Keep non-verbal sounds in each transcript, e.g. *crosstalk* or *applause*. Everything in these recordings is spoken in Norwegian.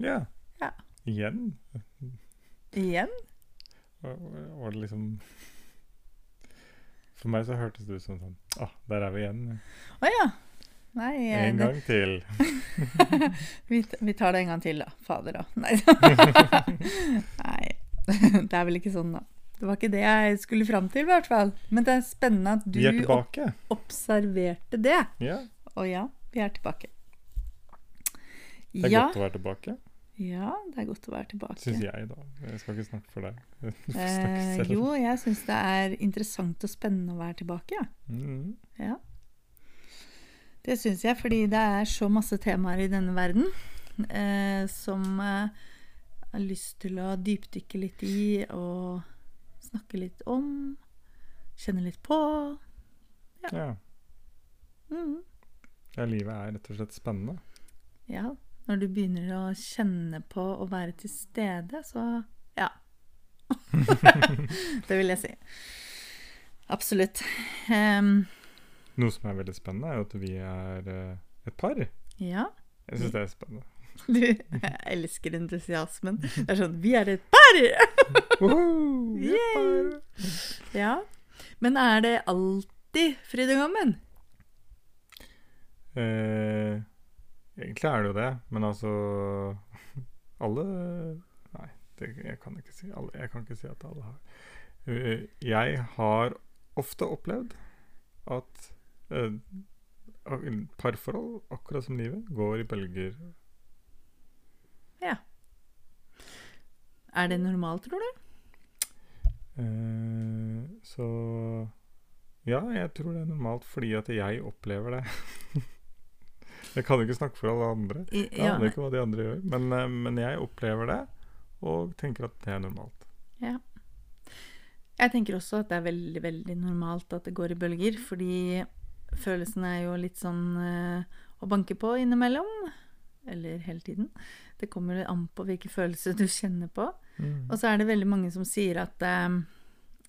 Ja. Ja. Igjen? Igjen. Var det liksom For meg så hørtes det ut som sånn ah, der er vi igjen. Å ja. Nei, En det- gang til. *laughs* Vi, vi tar det en gang til, da. Fader, da. Nei. *laughs* Nei. Det er vel ikke sånn, da. Det var ikke det jeg skulle fram til, i hvert fall. Men det er spennende at du opp observerte det. Ja, Og ja, vi er tilbake. det er ja, godt å være tilbake. Ja, det er godt å være tilbake. Syns jeg, da. Jeg skal ikke snakke for deg. Du *laughs* får snakke Eh, jo, jeg syns det er interessant og spennende å være tilbake. Ja. Mm. Ja. Det syns jeg, fordi det er så masse temaer i denne verden eh, som eh, jeg har lyst til å dypdykke litt i og snakke litt om. Kjenne litt på. Ja. Mm. ja, livet er rett og slett spennende. Ja, når du begynner å kjenne på å være til stede, så ja. *laughs* det vil jeg si. Absolutt. Um, Noe som er veldig spennende, er at vi er eh, et par. ja. Jeg syns det er spennende. *laughs* Du, jeg elsker entusiasmen. Det er sånn Vi er et par! *laughs* Woho! Vi er par. Ja. Men er det alltid fryd og gammen? Eh, egentlig er det jo det, men altså *laughs* Alle Nei, det, jeg kan ikke si alle, Jeg kan ikke si at alle har. Eh, jeg har ofte opplevd at eh, parforhold, akkurat som livet, går i bølger. Ja. Er det normalt, tror du? Eh, så ja, jeg tror det er normalt fordi at jeg opplever det. *laughs* jeg kan jo ikke snakke for alle andre. I, Jeg ja, aner ikke hva de andre gjør, men, eh, men jeg opplever det og tenker at det er normalt. ja. Jeg tenker også at det er veldig, veldig normalt at det går i bølger, fordi følelsen er jo litt sånn eh, å banke på innimellom. Eller hele tiden. Det kommer an på hvilke følelser du kjenner på. Og så er det veldig mange som sier at eh,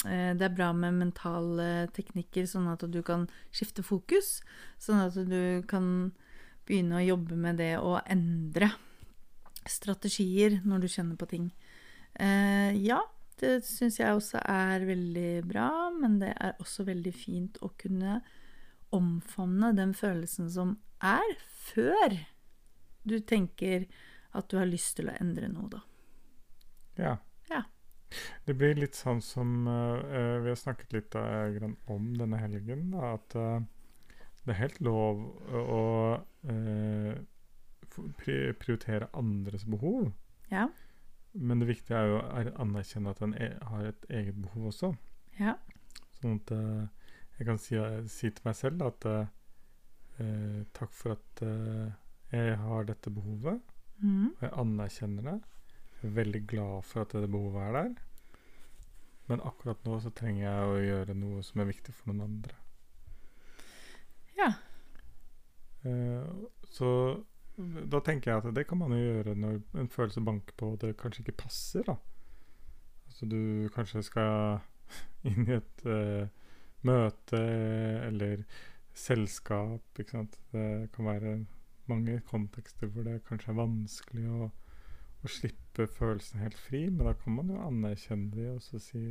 det er bra med mentale teknikker, sånn at du kan skifte fokus. Sånn at du kan begynne å jobbe med det å endre strategier når du kjenner på ting. Eh, ja, det syns jeg også er veldig bra, men det er også veldig fint å kunne omfavne den følelsen som er, før du tenker at du har lyst til å endre noe, da. Ja. Ja. Det blir litt sånn som uh, Vi har snakket litt uh, om denne helgen, da, at uh, det er helt lov å eh, prioritere andres behov. Ja. Men det viktige er jo å anerkjenne at en e har et eget behov også. Ja. Sånn at eh, jeg kan si, si til meg selv at eh, eh, takk for at eh, jeg har dette behovet, Mm. og jeg anerkjenner det. Jeg er veldig glad for at det behovet er der. Men akkurat nå så trenger jeg å gjøre noe som er viktig for noen andre. Ja. Eh, så da tenker jeg at det kan man jo gjøre når en følelse banker på og det kanskje ikke passer. da. Altså du kanskje skal *laughs* inn i et uh, møte eller selskap, ikke sant. Det kan være mange kontekster hvor det kanskje er vanskelig å, å slippe følelsene helt fri, men da kan man jo anerkjenne det og så si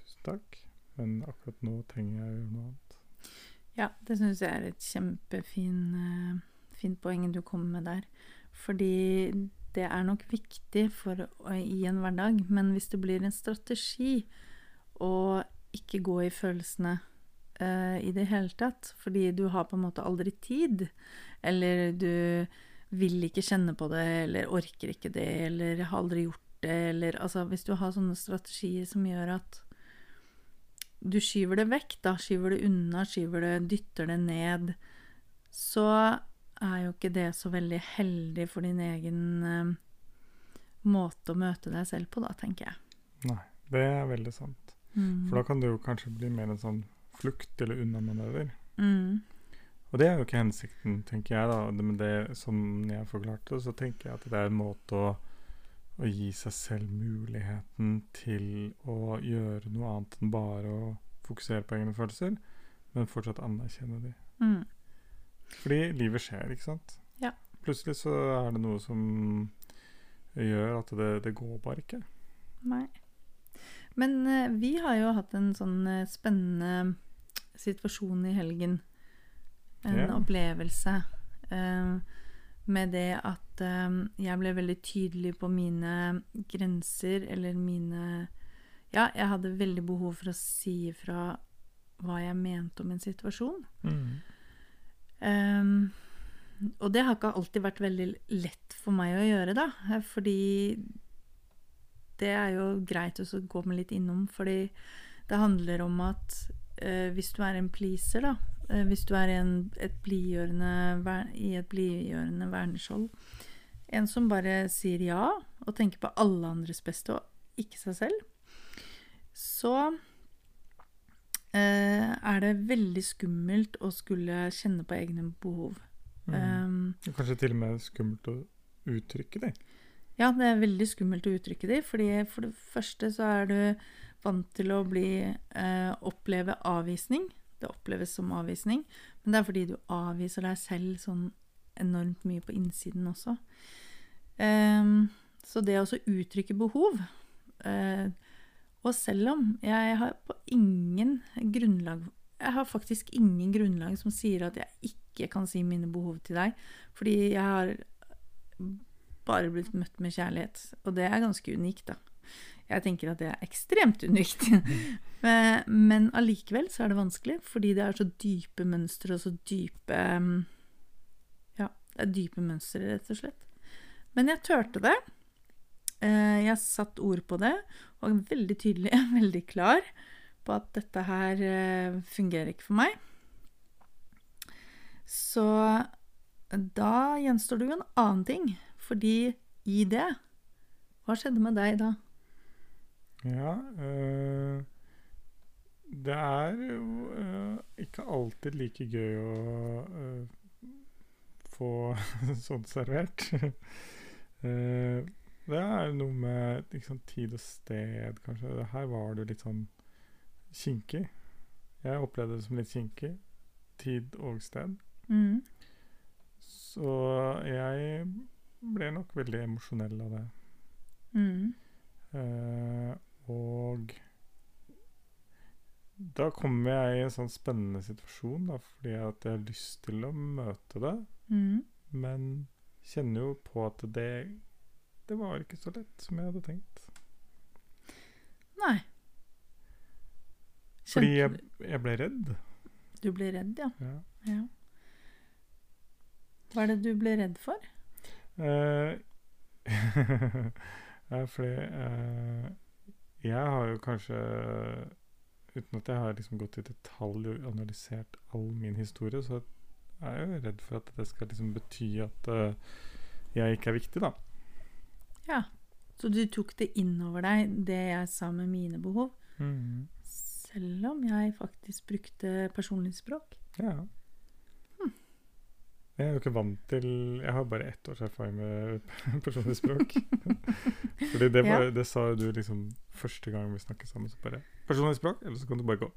tusen takk, men akkurat nå trenger jeg å gjøre noe annet. Ja, det syns jeg er et kjempefint eh, poeng du kommer med der. Fordi det er nok viktig for, å- i en hverdag, men hvis det blir en strategi å ikke gå i følelsene uh, i det hele tatt, fordi du har på en måte aldri tid, eller du vil ikke kjenne på det, eller orker ikke det, eller har aldri gjort det, eller altså Hvis du har sånne strategier som gjør at du skyver det vekk, da, skyver det unna, skyver det, dytter det ned, så er jo ikke det så veldig heldig for din egen eh, måte å møte deg selv på, da, tenker jeg. Nei, det er veldig sant. Mm. For da kan det jo kanskje bli mer en sånn flukt eller unnamanøver. mm. Og det er jo ikke hensikten, tenker jeg. da. Men det, som jeg forklarte, så tenker jeg at det er en måte å, å gi seg selv muligheten til å gjøre noe annet enn bare å fokusere på egne følelser, men fortsatt anerkjenne de. Mm. Fordi livet skjer, ikke sant? Ja. Plutselig så er det noe som gjør at det, det går bare ikke. Nei. Men eh, vi har jo hatt en sånn eh, spennende situasjon i helgen. En yeah. opplevelse eh, med det at eh, jeg ble veldig tydelig på mine grenser, eller mine Ja, jeg hadde veldig behov for å si ifra hva jeg mente om en situasjon. Ehm, og det har ikke alltid vært veldig lett for meg å gjøre, da. eh, Fordi det er jo greit å gå med litt innom, fordi det handler om at uh, hvis du er en pleaser, da Hvis du er en, et blidgjørende i et blidgjørende verneskjold En som bare sier ja, og tenker på alle andres beste, og ikke seg selv, så eh, er det veldig skummelt å skulle kjenne på egne behov. Mm. Um, Kanskje til og med skummelt å uttrykke det. ja, det er veldig skummelt å uttrykke de, fordi for det første så er du vant til å bli eh, oppleve avvisning. Det oppleves som avvisning, men det er fordi du avviser deg selv sånn enormt mye på innsiden også. Um, så det å uttrykke behov uh, Og selv om jeg har på ingen grunnlag Jeg har faktisk ingen grunnlag som sier at jeg ikke kan si mine behov til deg, fordi jeg har bare blitt møtt med kjærlighet. Og det er ganske unikt, da. Jeg tenker at det er ekstremt unikt. Men- *laughs* Men allikevel så er det vanskelig, fordi det er så dype mønstre og så dype mm, Ja, det er dype mønstre, rett og slett. Men jeg turte det. Eh, Jeg satte ord på det, og er veldig tydelig, *laughs* veldig klar på at dette her eh, fungerer ikke for meg. Så da gjenstår det jo en annen ting, fordi i det Hva skjedde med deg da? Ja øh, Det er jo øh, ikke alltid like gøy å øh, få *laughs* sånt servert. *laughs* Det er noe med liksom, tid og sted, kanskje. Her var det litt sånn kinkig. Jeg opplevde det som litt kinkig. Tid og sted. Mm. Så jeg ble nok veldig emosjonell av det. Mm. Eh, og da kommer jeg i en sånn spennende situasjon, da, fordi at jeg har lyst til å møte det, Mm. men kjenner jo på at det det var ikke så lett som jeg hadde tenkt. Nei. Fordi jeg, jeg ble redd. Du ble redd, ja. Ja. ja. Hva er det du ble redd for? Eh, *laughs* fordi eh, jeg har jo kanskje Uten at jeg har liksom gått i detalj og analysert all min historie, så er jeg jo redd for at det skal liksom bety at uh, jeg ikke er viktig, da. Ja. Så du tok det innover deg, det jeg sa med mine behov, Mhm. selv om jeg faktisk brukte personlig språk? Ja. Jeg er jo ikke vant til Jeg har bare ett års erfaring med *laughs* personlig språk. *laughs* Fordi det, var, det sa jo du liksom første gang vi snakket sammen. Så bare 'Personlig språk, eller så kan du bare gå'.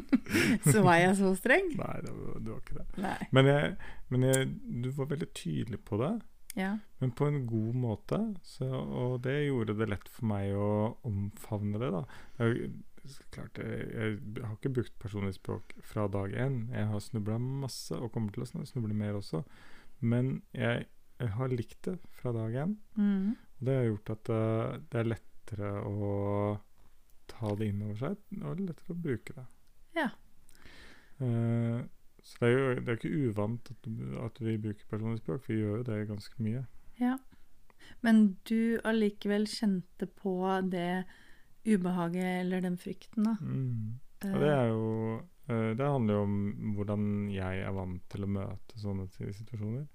*laughs* Så var jeg så streng? Nei, det var, du var ikke det. Nei. Men, jeg, men jeg, du var veldig tydelig på det, Ja. men på en god måte. Så, og det gjorde det lett for meg å omfavne det, da. Jeg, klart, jeg, jeg har ikke brukt personlig språk fra dag én. Jeg har snubla masse, og kommer til å snuble mer også. Men jeg, jeg har likt det fra dag én. Mm. Og det har gjort at uh, det er lettere å ta det inn over seg, og lettere å bruke det. Ja. Uh, så det er jo det er ikke uvant at, at vi bruker personlig språk, for vi gjør jo det ganske mye. ja. Men du allikevel kjente på det ubehaget eller den frykten, da? Mm. Og det er jo eh, Det handler jo om hvordan jeg er vant til å møte sånne situasjoner.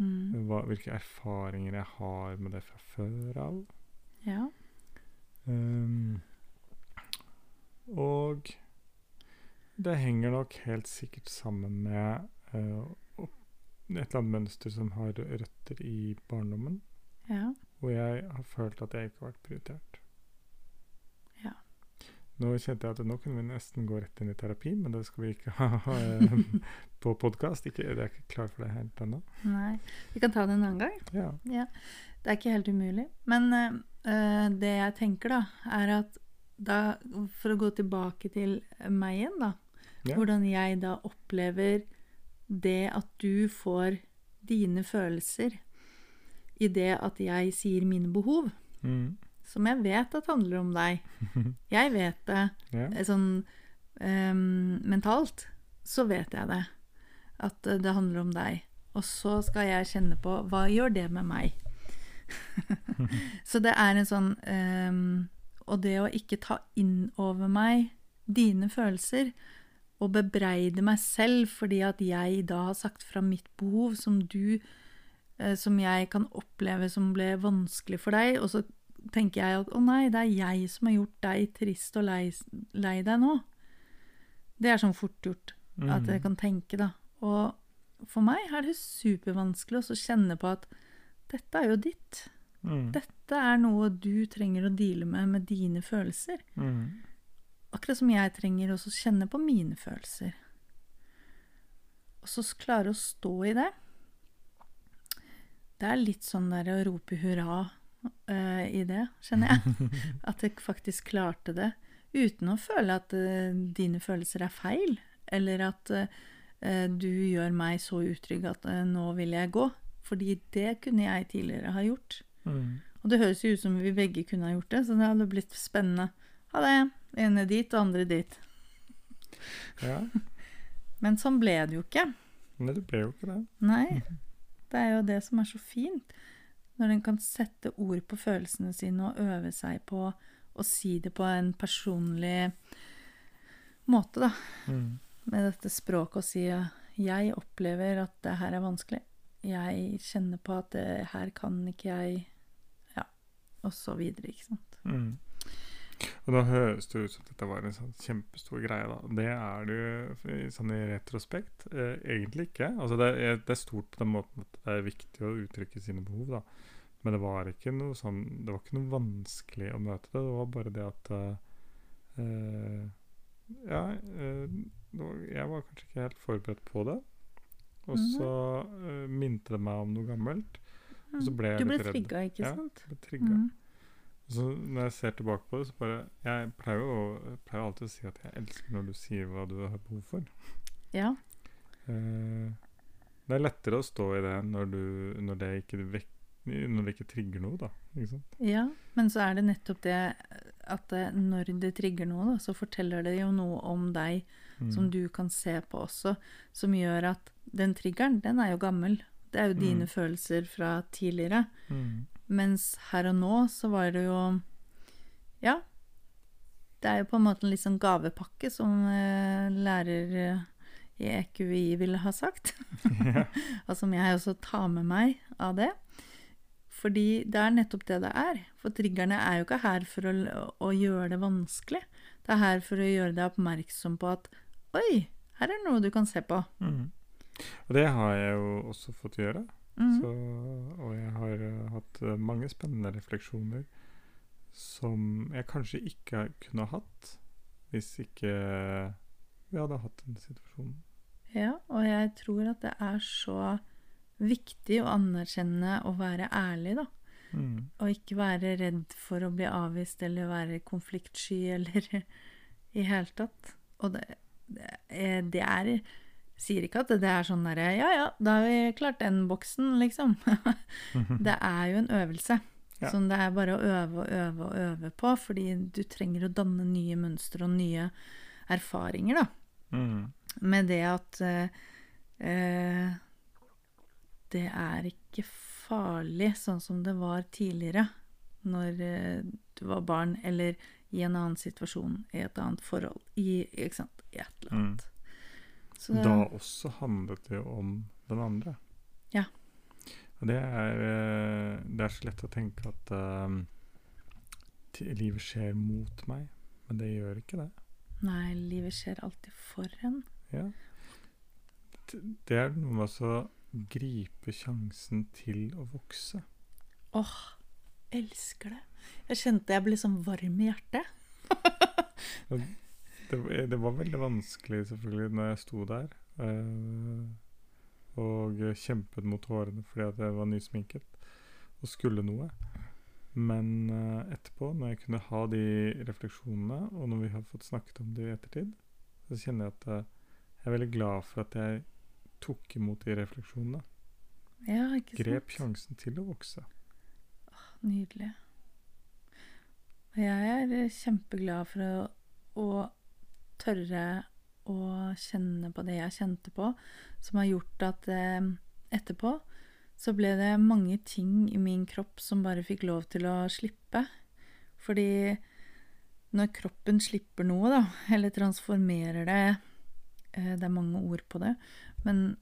Mm. Hva, hvilke erfaringer jeg har med det fra før av. Ja. Um, og det henger nok helt sikkert sammen med uh, et eller annet mønster som har røtter i barndommen, Ja. hvor jeg har følt at jeg ikke har vært prioritert. Ja. Nå kjente jeg at nå kunne vi nesten gå rett inn i terapi, men det skal vi ikke ha *laughs* på podkast. Jeg er ikke klar for det helt ennå. Nei. Vi kan ta det en annen gang. Ja. Det er ikke helt umulig. Men eh, det jeg tenker, da, er at da For å gå tilbake til meg igjen, da. Ja. Hvordan jeg da opplever det at du får dine følelser i det at jeg sier mine behov, Mm. Som jeg vet at handler om deg. *laughs* Jeg vet det. ja. Eh, Sånn um, mentalt så vet jeg det. At eh, det handler om deg. Og så skal jeg kjenne på hva gjør det med meg? *laughs* så det er en sånn um, Og det å ikke ta inn over meg dine følelser og bebreide meg selv fordi at jeg da har sagt fra mitt behov, som du eh, Som jeg kan oppleve som ble vanskelig for deg, og så tenker jeg at å nei, det er jeg som har gjort deg trist og lei, lei deg nå. Det er sånn fort gjort at jeg Mm. kan tenke, da. Og for meg er det supervanskelig å kjenne på at dette er jo ditt. Mm. Dette er noe du trenger å deale med med dine følelser. Mm. Akkurat som jeg trenger også å kjenne på mine følelser. Og så klare å stå i det. Det er litt sånn der å rope hurra eh, i det, kjenner jeg. *laughs* At jeg faktisk klarte det. Uten å føle at uh, dine følelser er feil, eller at uh, du gjør meg så utrygg at nå vil jeg gå. Fordi det kunne jeg tidligere ha gjort. Mm. Og det høres jo ut som vi begge kunne ha gjort det, så det hadde blitt spennende. Ha det. Ene dit, og andre dit. Ja. *laughs* Men sånn ble det jo ikke. Nei, det ble jo ikke det. Nei. *laughs* Det er jo det som er så fint. Når en kan sette ord på følelsene sine og øve seg på å si det på en personlig måte, da. Mm. Med dette språket å si jeg opplever at det her er vanskelig. Jeg kjenner på at det her kan ikke jeg Ja, og så videre, ikke sant. Mm. Og da høres det ut som dette var en sånn kjempestor greie, da. Det er det jo sånn i retrospekt eh, egentlig ikke. Altså det, er, det er stort på den måten at det er viktig å uttrykke sine behov, da. Men det var ikke noe sånn Det var ikke noe vanskelig å møte det. Det var bare det at eh, eh, Ja, eh, det var, jeg var kanskje ikke helt forberedt på det. Og Mhm. så eh, minte det meg om noe gammelt. Og så ble jeg du ble litt redd. trigga, ikke Ja. sant? Jeg ble trigga. Mm. Så når jeg ser tilbake på det, så bare Jeg pleier jo pleier alltid å si at jeg elsker når du sier hva du har behov for. Ja. Eh, det er lettere å stå i det når, du, når, det ikke vek, når det ikke trigger noe, da. Ikke sant? Ja, men så er det nettopp det at det, når det trigger noe, da, så forteller det jo noe om deg Mm. som du kan se på også, som gjør at den triggeren, den er jo gammel. Det er jo dine Mm. følelser fra tidligere. Mm. Mens her og nå så var det jo Ja. Det er jo på en måte en litt sånn gavepakke, som eh, lærer eh, i EQI ville ha sagt. *laughs* *laughs* og som jeg også tar med meg av det. Fordi det er nettopp det det er. For triggerne er jo ikke her for å, å gjøre det vanskelig. Det er her for å gjøre deg oppmerksom på at Oi, her er det noe du kan se på. Mm. Og det har jeg jo også fått gjøre. Mhm. Så, og jeg har eh, hatt eh, mange spennende refleksjoner som jeg kanskje ikke kunne hatt hvis ikke vi hadde hatt den situasjonen. Ja, og jeg tror at det er så viktig å anerkjenne og være ærlig, da. Mm. Og ikke være redd for å bli avvist eller være konfliktsky eller *laughs* i hele tatt. Og det, det er, det er Sier ikke at det er sånn derre Ja ja, da har vi klart den boksen, liksom. *laughs* det er jo en øvelse. Ja. Som det er bare å øve og øve og øve på, fordi du trenger å danne nye mønstre og nye erfaringer, da. Mm. Med det at eh, det er ikke farlig sånn som det var tidligere, når eh, du var barn, eller i en annen situasjon, i et annet forhold, i, ikke sant, i et eller Mm. Så, Da også handlet det jo om den andre. Ja. Og det er, eh, det er så lett å tenke at eh, livet skjer mot meg, men det gjør ikke det. Nei, livet skjer alltid for en. Ja. Det- er noe med å gripe sjansen til å vokse. Åh, elsker det. Jeg kjente jeg ble sånn varm i hjertet. *laughs* Det, det var veldig vanskelig selvfølgelig når jeg sto der eh, og kjempet mot hårene fordi at jeg var nysminket og skulle noe. Men eh, etterpå, når jeg kunne ha de refleksjonene, og når vi har fått snakket om det i ettertid, så kjenner jeg at eh, jeg er veldig glad for at jeg tok imot de refleksjonene. Ja, ikke sant? Grep sjansen til å vokse. Nydelig. Og jeg er eh, kjempeglad for å, å tørre å kjenne på det jeg kjente på, som har gjort at eh, etterpå så ble det mange ting i min kropp som bare fikk lov til å slippe. Fordi når kroppen slipper noe, da, eller transformerer det eh, Det er mange ord på det, men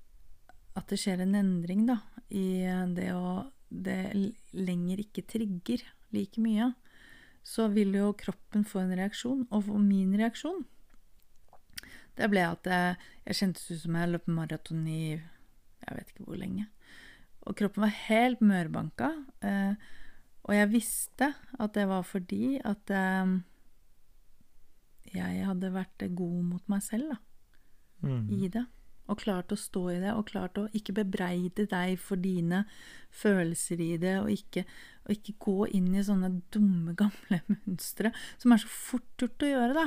at det skjer en endring, da, i det å det lenger ikke trigger like mye, så vil jo kroppen få en reaksjon. Og min reaksjon, det ble at jeg, jeg kjentes ut som jeg løp maraton i jeg vet ikke hvor lenge. Og kroppen var helt mørbanka. Eh, og jeg visste at det var fordi at eh, jeg hadde vært god mot meg selv, da Mm. i det. Og klart å stå i det, og klart å ikke bebreide deg for dine følelser i det, og ikke, og ikke gå inn i sånne dumme, gamle *laughs* mønstre, som er så fort gjort å gjøre, da.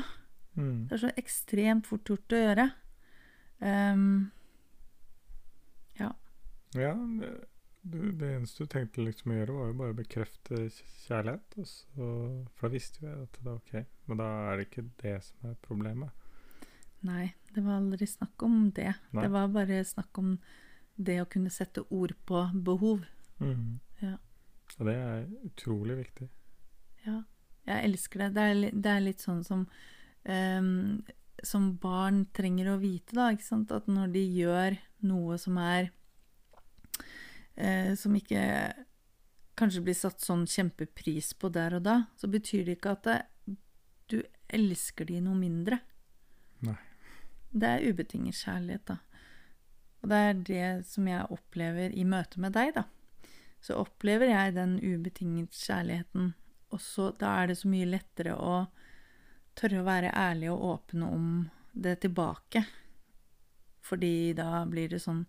Mm. Det er så ekstremt fort gjort å gjøre. Um, Ja, det, det eneste du tenkte liksom å gjøre, var jo bare å bekrefte kjærlighet. Så, for da visste jo jeg at det var ok. Men da er det ikke det som er problemet. nei, det var aldri snakk om det. Nei. Det var bare snakk om det å kunne sette ord på behov. Ja. Og det er utrolig viktig. Ja, jeg elsker det. Det er, det er litt sånn som ehm, Som barn trenger å vite, da. Ikke sant? At når de gjør noe som er uh, Som ikke kanskje blir satt sånn kjempepris på der og da, så betyr det ikke at det, du elsker de noe mindre. Nei. Det er ubetinget kjærlighet, da. Og det er det som jeg opplever i møte med deg, da. Så opplever jeg den ubetinget kjærligheten og så da er det så mye lettere å tørre å være ærlig og åpne om det tilbake. Fordi da blir det sånn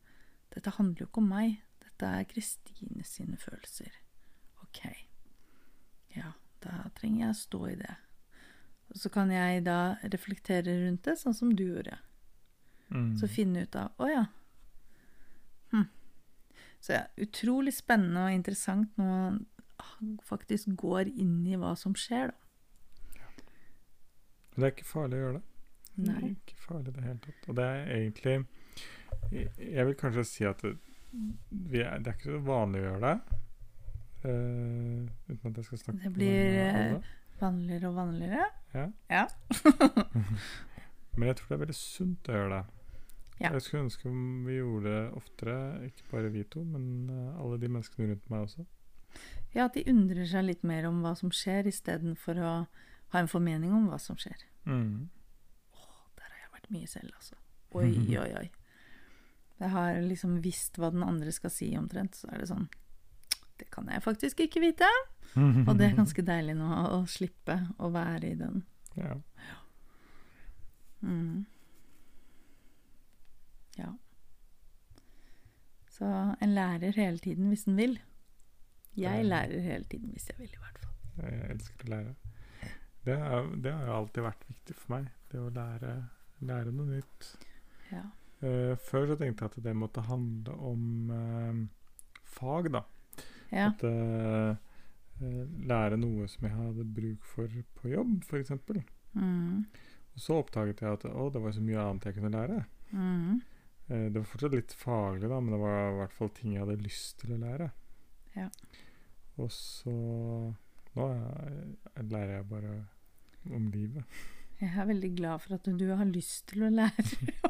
Dette handler jo ikke om meg. Dette er Kristine sine følelser. Ok. Ja, da trenger jeg å stå i det. Og så kan jeg da reflektere rundt det, sånn som du gjorde. Mm. Så finne ut av Å ja. Hm. Så ja, utrolig spennende og interessant når man faktisk går inn i hva som skjer, da. Men det er ikke farlig å gjøre det. Det er Ikke farlig i det hele tatt. Og det er egentlig Jeg, vil kanskje si at det, vi er, det er ikke så vanlig å gjøre det. Uh, uten at jeg skal snakke Det blir, eh. Vanligere og vanligere. Ja. Ja. *laughs* Men jeg tror det er veldig sunt å gjøre det. Ja. Jeg skulle ønske om vi gjorde det oftere, ikke bare vi to, men eh, alle de menneskene rundt meg også. Ja, at de undrer seg litt mer om hva som skjer, istedenfor å ha en formening om hva som skjer. Mm. Der har jeg vært mye selv, altså. Oi, *laughs* oi, oi. Jeg har liksom visst hva den andre skal si omtrent, så er det sånn Det kan jeg faktisk ikke vite. Og det er *laughs* ganske deilig nå å slippe å være i den. Ja. Mm. Ja. Så en lærer hele tiden hvis en vil. Jeg lærer hele tiden hvis jeg vil, i hvert fall. Jeg elsker å lære. Det, er, det har alltid vært viktig for meg, det å lære, lære noe nytt. Ja. Uh, før så tenkte jeg at det måtte handle om uh, fag, da. Ja. At eh, lære noe som jeg hadde bruk for på jobb, f.eks. Mm. Og så oppdaget jeg at å, det var så mye annet jeg kunne lære. Mm. Det var fortsatt litt faglig, da, men det var i hvert fall ting jeg hadde lyst til å lære. Ja. Og så Nå er, lærer jeg bare om livet. Jeg er veldig glad for at du har lyst til å lære,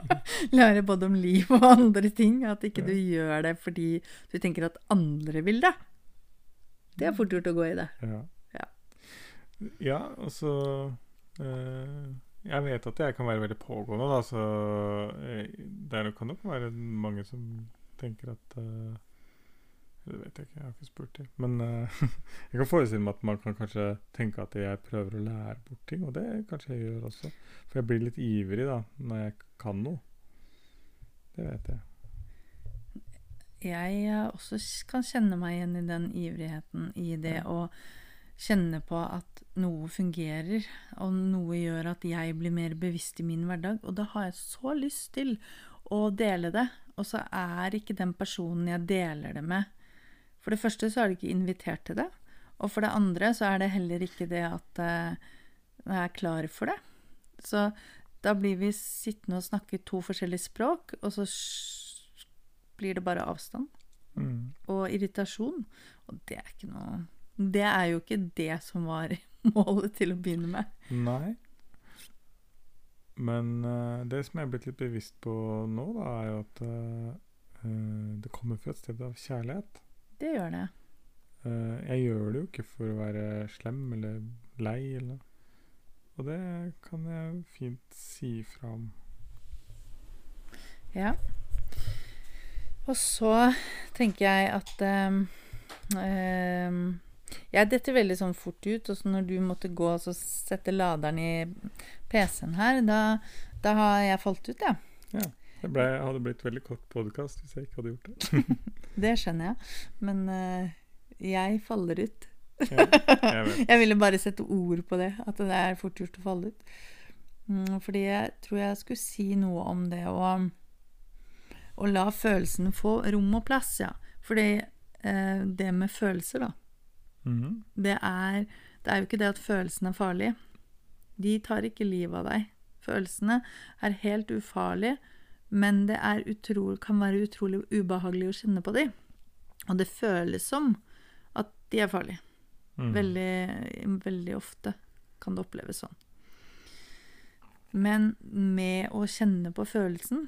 *laughs* lære både om liv og andre ting. At ikke du gjør det fordi du tenker at andre vil det. Det er fort gjort å gå i det. Ja. Ja. Ja, og så eh, Jeg vet at jeg kan være veldig pågående, da, så eh, det kan nok være mange som tenker at eh, Det vet jeg ikke, jeg har ikke spurt dem. Men uh, *laughs* jeg kan forestille meg at man kan kanskje tenke at jeg prøver å lære bort ting, og det kanskje jeg gjør også. For jeg blir litt ivrig da, når jeg kan noe. Det vet jeg. Jeg eh, også kan kjenne meg igjen i den ivrigheten, i det å kjenne på at noe fungerer, og noe gjør at jeg blir mer bevisst i min hverdag. Og da har jeg så lyst til å dele det, og så er ikke den personen jeg deler det med For det første så er du ikke invitert til det, og for det andre så er det heller ikke det at eh, jeg er klar for det. Så da blir vi sittende og snakke to forskjellige språk, og så blir det bare avstand Mm. og irritasjon. Og det er ikke noe Det er jo ikke det som var *laughs* målet til å begynne med. Nei. Men uh, det som jeg er blitt litt bevisst på nå, da, er jo at eh, det kommer fra et sted av kjærlighet. Det gjør det. Uh, jeg gjør det jo ikke for å være slem eller lei, eller Og det kan jeg fint si fra om. Ja. Og så tenker jeg at um, um, Jeg detter veldig sånn fort ut, og så når du måtte gå og sette laderen i PC-en her, da, da har jeg falt ut, ja ja. Det ble, hadde blitt veldig kort podkast hvis jeg ikke hadde gjort det. *laughs* Det skjønner jeg. Men uh, jeg faller ut. Ja, jeg. *laughs* Jeg ville bare sette ord på det, at det er fort gjort å falle ut. Mm, fordi jeg tror jeg skulle si noe om det å, å la følelsene få rom og plass, ja. Fordi uh, det med følelser, da, Mhm. det er, det er jo ikke det at følelsene er farlige. De tar ikke livet av deg. Følelsene er helt ufarlige, men det er utro, kan være utrolig ubehagelig å kjenne på dem. Og det føles som at de er farlige. Mm. Veldig, veldig ofte kan det oppleves sånn. Men med å kjenne på følelsen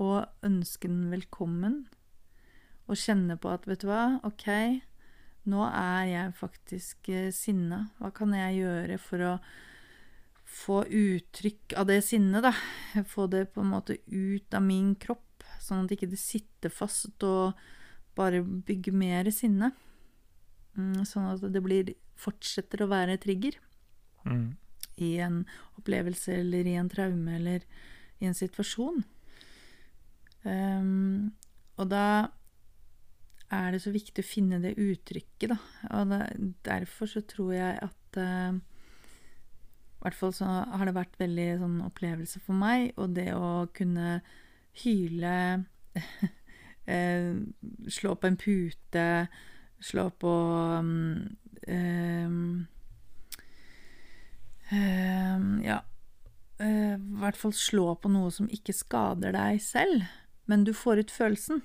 og ønske den velkommen, og kjenne på at, vet du hva, ok, nå er jeg faktisk eh, sinna. Hva kan jeg gjøre for å få uttrykk av det sinnet, da? Få det på en måte ut av min kropp, sånn at ikke det sitter fast og bare bygger mer sinne. Mm, Sånn at det blir, fortsetter å være trigger mm. i en opplevelse eller i en traume eller i en situasjon. Um, og da er det så viktig å finne det uttrykket, da. Og det, derfor så tror jeg at eh, I hvert fall så har det vært veldig sånn opplevelse for meg, og det å kunne hyle *laughs* eh, Slå på en pute, slå på um, um, Ja. eh, I hvert fall slå på noe som ikke skader deg selv, men du får ut følelsen.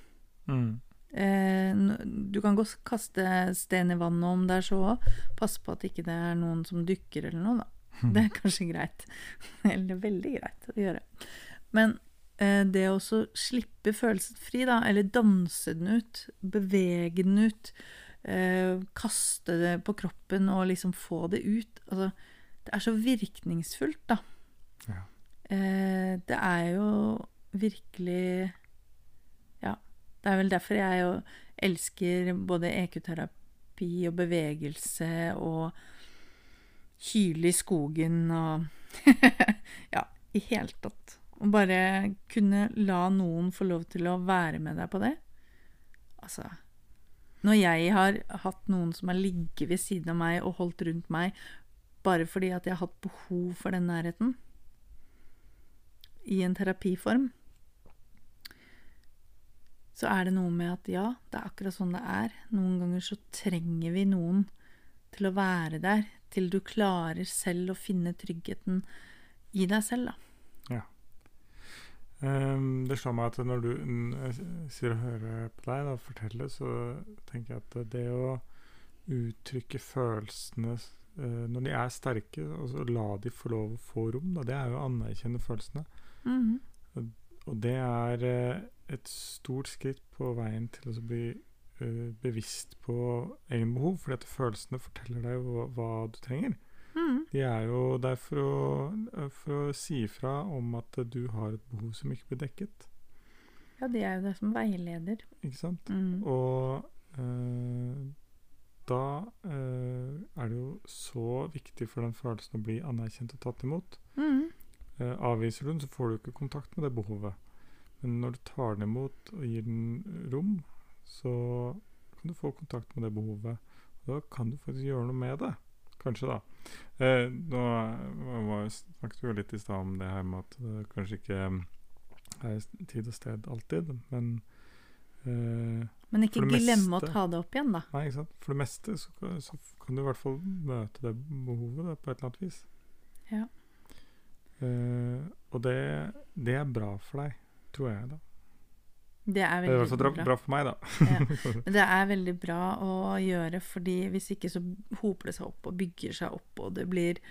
Mm. Eh, du kan godt kaste stein i vannet om det er så òg. Pass på at ikke det er noen som dykker eller noe, da. *laughs* Det er kanskje greit. *laughs* Eller veldig greit å gjøre. Men eh, det å slippe følelsen fri, da, eller danse den ut, bevege den ut, eh, kaste det på kroppen og liksom få det ut Altså, det er så virkningsfullt, da. Ja. Eh, det er jo virkelig Ja. Det er vel derfor jeg jo elsker både EQ-terapi og bevegelse og hyle i skogen og *laughs* Ja, i hele tatt. Å bare kunne la noen få lov til å være med deg på det. Altså Når jeg har hatt noen som har ligget ved siden av meg og holdt rundt meg bare fordi at jeg har hatt behov for den nærheten i en terapiform, så er det noe med at ja, det er akkurat sånn det er. Noen ganger så trenger vi noen til å være der, til du klarer selv å finne tryggheten i deg selv, da. Ehm, det slår meg at når du sier og hører på deg da, fortelle, så tenker jeg at det å uttrykke følelsene uh, Når de er sterke, og så la de få lov å få rom. Da. Det er jo å anerkjenne følelsene. Mhm. Og det er uh, et stort skritt på veien til å bli eh, bevisst på egne behov, fordi at følelsene forteller deg hva, hva du trenger. Mm. De er jo der for å, for å si ifra om at du har et behov som ikke blir dekket. Ja, de er jo der som veileder. Ikke sant? Mm. Og eh, da eh, er det jo så viktig for den følelsen å bli anerkjent og tatt imot. Mm. Eh, avviser du den, så får du ikke kontakt med det behovet. Men når du tar den imot og gir den rom, så kan du få kontakt med det behovet. Da kan du faktisk gjøre noe med det. Kanskje, da. Eh, nå var- snakket vi jo litt i stad om det her med at det kanskje ikke er tid og sted alltid, men eh, Men ikke glemme meste, å ta det opp igjen, da. Nei, ikke sant? For det meste så, kan- så kan du i hvert fall møte det behovet da, på et eller annet vis. Ja. Eh, og det, det er bra for deg, tror jeg, da. Det er Det er veldig bra, bra. for meg, da. Ja. *laughs* Men det er veldig bra å gjøre, fordi hvis ikke så hoper det seg opp og bygger seg opp, og det blir,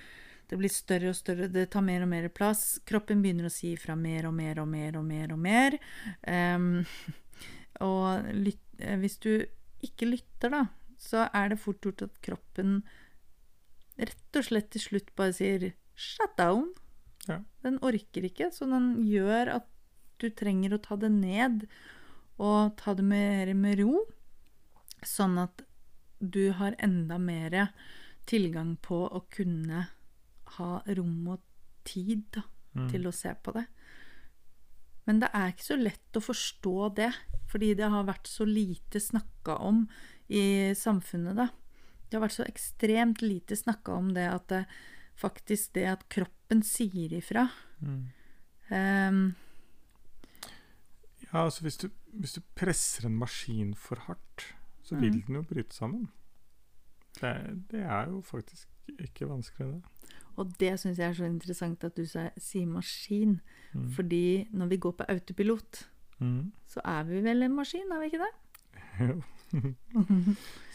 det blir større og større, det tar mer og mer plass. Kroppen begynner å si ifra mer og mer og mer og mer og mer. Um, *laughs* og lytt, eh, hvis du ikke lytter, da, så er det fort gjort at kroppen rett og slett til slutt bare sier 'shut down'. Ja. Den orker ikke, så den gjør at du trenger å ta det ned og ta det mer med ro, sånn at du har enda mer tilgang på å kunne ha rom og tid da, Mm. til å se på det. Men det er ikke så lett å forstå det, fordi det har vært så lite snakka om i samfunnet, da. Det har vært så ekstremt lite snakka om det at det, faktisk det at kroppen sier ifra. Mm. Ehm, Ja, altså hvis du, hvis du presser en maskin for hardt, så Mhm. vil den jo bryte sammen. Det, det er jo faktisk ikke vanskelig, det. og det syns jeg er så interessant at du sier maskin. Mm. Fordi når vi går på autopilot, Mm. så er vi vel en maskin, er vi ikke det? *laughs* Jo.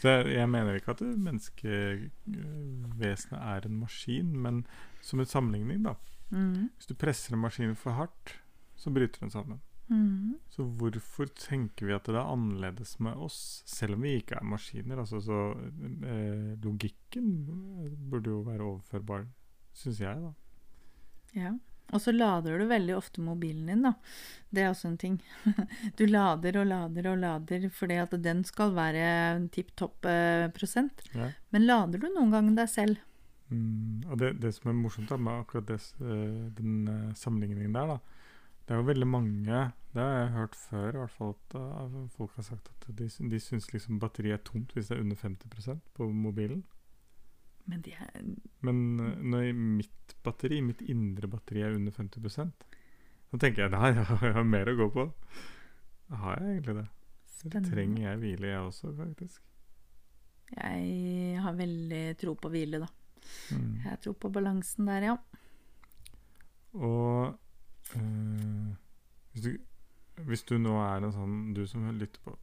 Så jeg, jeg mener ikke at menneskevesenet er en maskin, men som en sammenligning, da. Mm. Hvis du presser en maskin for hardt, så bryter den sammen. Mhm. Så hvorfor tenker vi at det er annerledes med oss, selv om vi ikke er maskiner? Altså, så eh, Logikken burde jo være overførbar, syns jeg, da. Ja. Og så lader du veldig ofte mobilen din, da. Det er også en ting. *laughs* Du lader og lader og lader fordi at den skal være tipp topp eh, prosent. Ja. Men lader du noen gang deg selv? Mm, og det, det som er morsomt da, med akkurat det, eh, den eh, sammenligningen der, da, det er jo veldig mange Det har jeg hørt før, i hvert fall at uh, folk har sagt at de, de syns liksom batteriet er tomt hvis det er under 50% på mobilen. Men de er Men uh, når mitt batteri, mitt indre batteri er under 50 så tenker jeg *laughs* nei, jeg har, mer å gå på. Har jeg egentlig det. Så spennende. trenger jeg hvile, jeg også, faktisk. Jeg har veldig tro på hvile, da. Mm. Jeg tror på balansen der, ja. Og eh, hvis, du, hvis du nå er en sånn Du som lytter på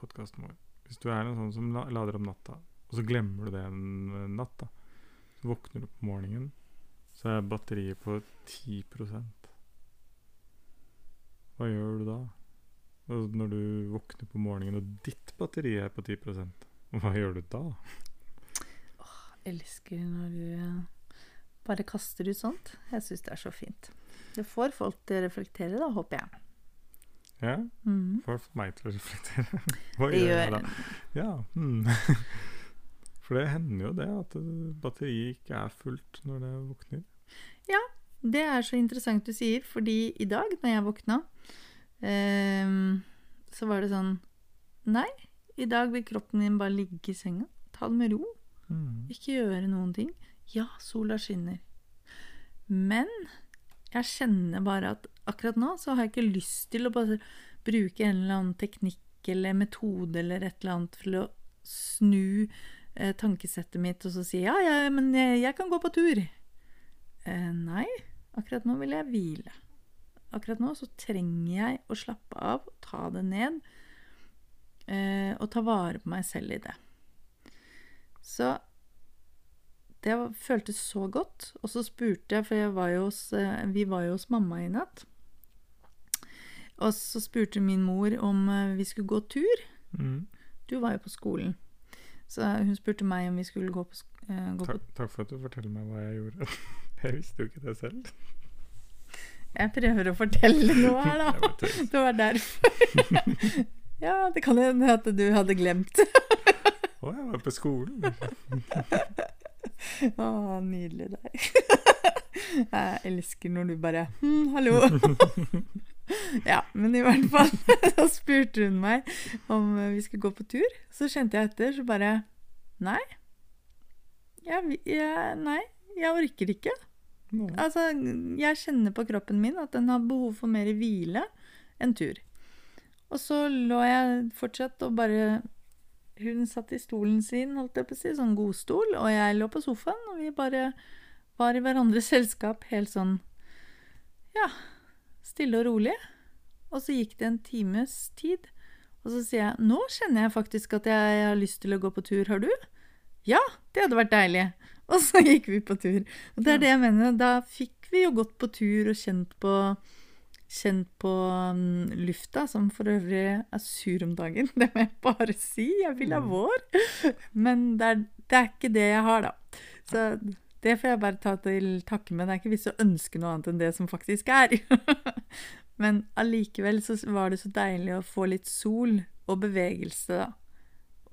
podkasten vår Hvis du er en sånn som lader om natta, og så glemmer du det en natt, da så våkner du på morgenen, så er batteriet på 10% Hva gjør du da? Og når du våkner på morgenen, og ditt batteri er på 10% hva gjør du da? Åh, Elsker når du eh, bare kaster ut sånt. Jeg syns det er så fint. Det får folk til å reflektere, da, håper jeg. Ja, Mm. Får meg til å reflektere. *laughs* Hva Det gjør jeg da? Ja, hmm. *laughs* For det hender jo det at batteriet ikke er fullt når det våkner. Ja, Det er så interessant du sier, fordi i dag når jeg våkna, eh, så var det sånn Nei, i dag vil kroppen din bare ligge i senga. Ta det med ro. Mm. Ikke gjøre noen ting. Ja, sola skinner. Men jeg kjenner bare at akkurat nå så har jeg ikke lyst til å bare bruke en eller annen teknikk eller metode eller et eller annet for å snu eh, tankesettet mitt og så si ja, ja, men jeg, jeg kan gå på tur. Eh, nei, akkurat nå vil jeg hvile. Akkurat nå så trenger jeg å slappe av, ta det ned, eh, og ta vare på meg selv i det. Så det føltes så godt. Og så spurte jeg, for jeg var jo hos, eh, vi var jo hos mamma i natt. Og så spurte min mor om eh, vi skulle gå tur. Mm. Du var jo på skolen. Så hun spurte meg om vi skulle gå på, eh, gå på Takk, takk for at du forteller meg hva jeg gjorde. *laughs* Jeg visste jo ikke det selv. Jeg prøver å fortelle noe her, da. *laughs* Det var derfor. *laughs* ja, det kan hende at du hadde glemt. Å, jeg var på skolen. *laughs* Å, nydelig deg. *laughs* Jeg elsker når du bare hm, hallo. *laughs* Ja, men i hvert fall så spurte hun meg om vi skulle gå på tur. Så kjente jeg etter, så bare Nei. Jeg, jeg, nei, jeg orker ikke. Altså, jeg kjenner på kroppen min at den har behov for mer hvile enn tur. Og så lå jeg fortsatt og bare Hun satt i stolen sin, holdt jeg på å si, sånn godstol, og jeg lå på sofaen, og vi bare var i hverandres *laughs* selskap helt sånn Ja, stille og rolig. Og så gikk det en times tid, og så sier jeg Nå kjenner jeg faktisk at jeg har lyst til å gå på tur, har du? Ja, det hadde vært deilig. *laughs* Og så gikk vi på tur. Og det er det jeg mener. Da fikk vi jo gått på tur og kjent på Kjent på um, lufta, som for øvrig er sur om dagen. *laughs* Det må jeg bare si. Jeg vil ha Mm. vår. Men det er, det er ikke det jeg har, da. Så det får jeg bare ta til takke med. Det er ikke vits å ønske noe annet enn det som faktisk er. *laughs* Men allikevel så var det så deilig å få litt sol og bevegelse, da.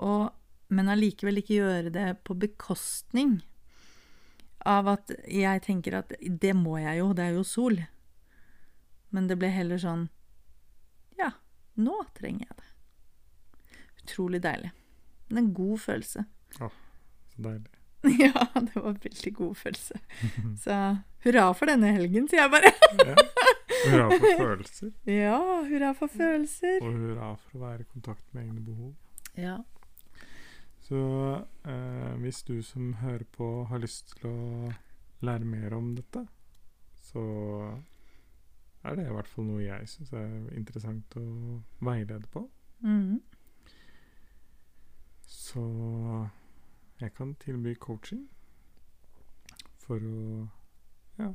Og, men allikevel ikke gjøre det på bekostning av at jeg tenker at det må jeg jo, det er jo sol. Men det ble heller sånn Ja, nå trenger jeg det. Utrolig deilig. Men en god følelse. Så deilig. *laughs* Ja, det var en veldig god følelse. *laughs* Så hurra for denne helgen, sier jeg bare. Ja. Hurra for følelser, *laughs* Ja, hurra for følelser. og hurra for å være i kontakt med egne behov. Ja. Så eh, hvis du som hører på har lyst til å lære mer om dette, så er det i hvert fall noe jeg syns er interessant å veilede på. Mm. Så jeg kan tilby coaching for å ja,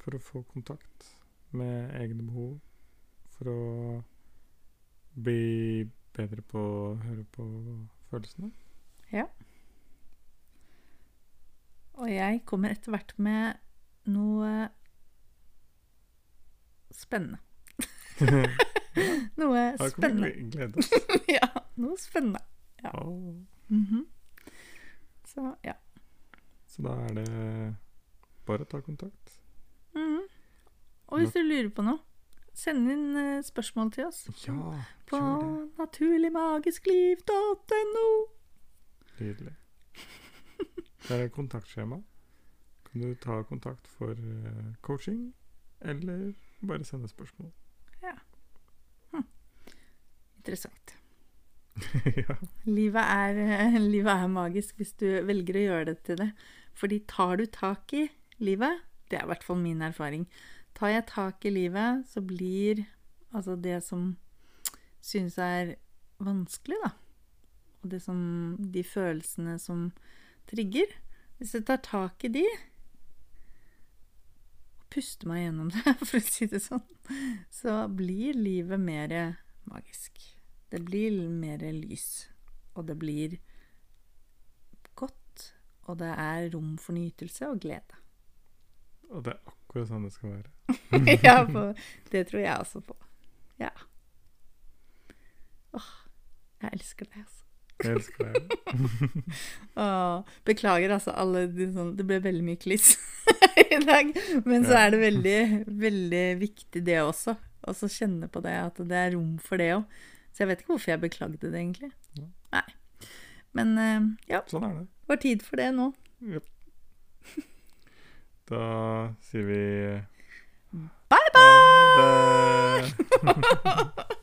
for å få kontakt med egne behov. For å bli bedre på å høre på følelsene. Ja. Og jeg kommer etter hvert med noe spennende. *laughs* Noe spennende. glede *laughs* oss. Ja, noe spennende. Ja. Oh. Mm -hmm. Så ja. Så da er det bare å ta kontakt. Mhm. Og hvis du lurer på noe, send inn eh, spørsmål til oss Ja, på naturligmagiskliv.no. Nydelig. Det er kontaktskjema. Kan du ta kontakt for eh, coaching, eller bare sende spørsmål. Interessant. *laughs* ja. Livet er, *laughs* livet er magisk hvis du velger å gjøre det til det. Fordi tar du tak i livet, det er i hvert fall min erfaring, tar jeg tak i livet, så blir altså det som synes er vanskelig, da, og det som, de følelsene som trigger, hvis jeg tar tak i de, og puster meg gjennom det, *laughs* for å si det sånn, så blir livet mer magisk. Det blir mer lys, og det blir godt, og det er rom for nytelse og glede. Og det er akkurat sånn det skal være. *laughs* ja, for det tror jeg også på. Ja. Åh, jeg elsker det, altså. Jeg elsker deg. *laughs* Åh, beklager altså alle de sånn Det ble veldig mye kliss *laughs* i dag. Men så er det veldig, veldig viktig det også. Og så kjenne på det, at det er rom for det òg. Så jeg vet ikke hvorfor jeg beklagde det, egentlig. Nei. Men eh, ja, Sånn er det. det var tid for det nå. Yep. Da sier vi Bye, bye! bye, det. *laughs*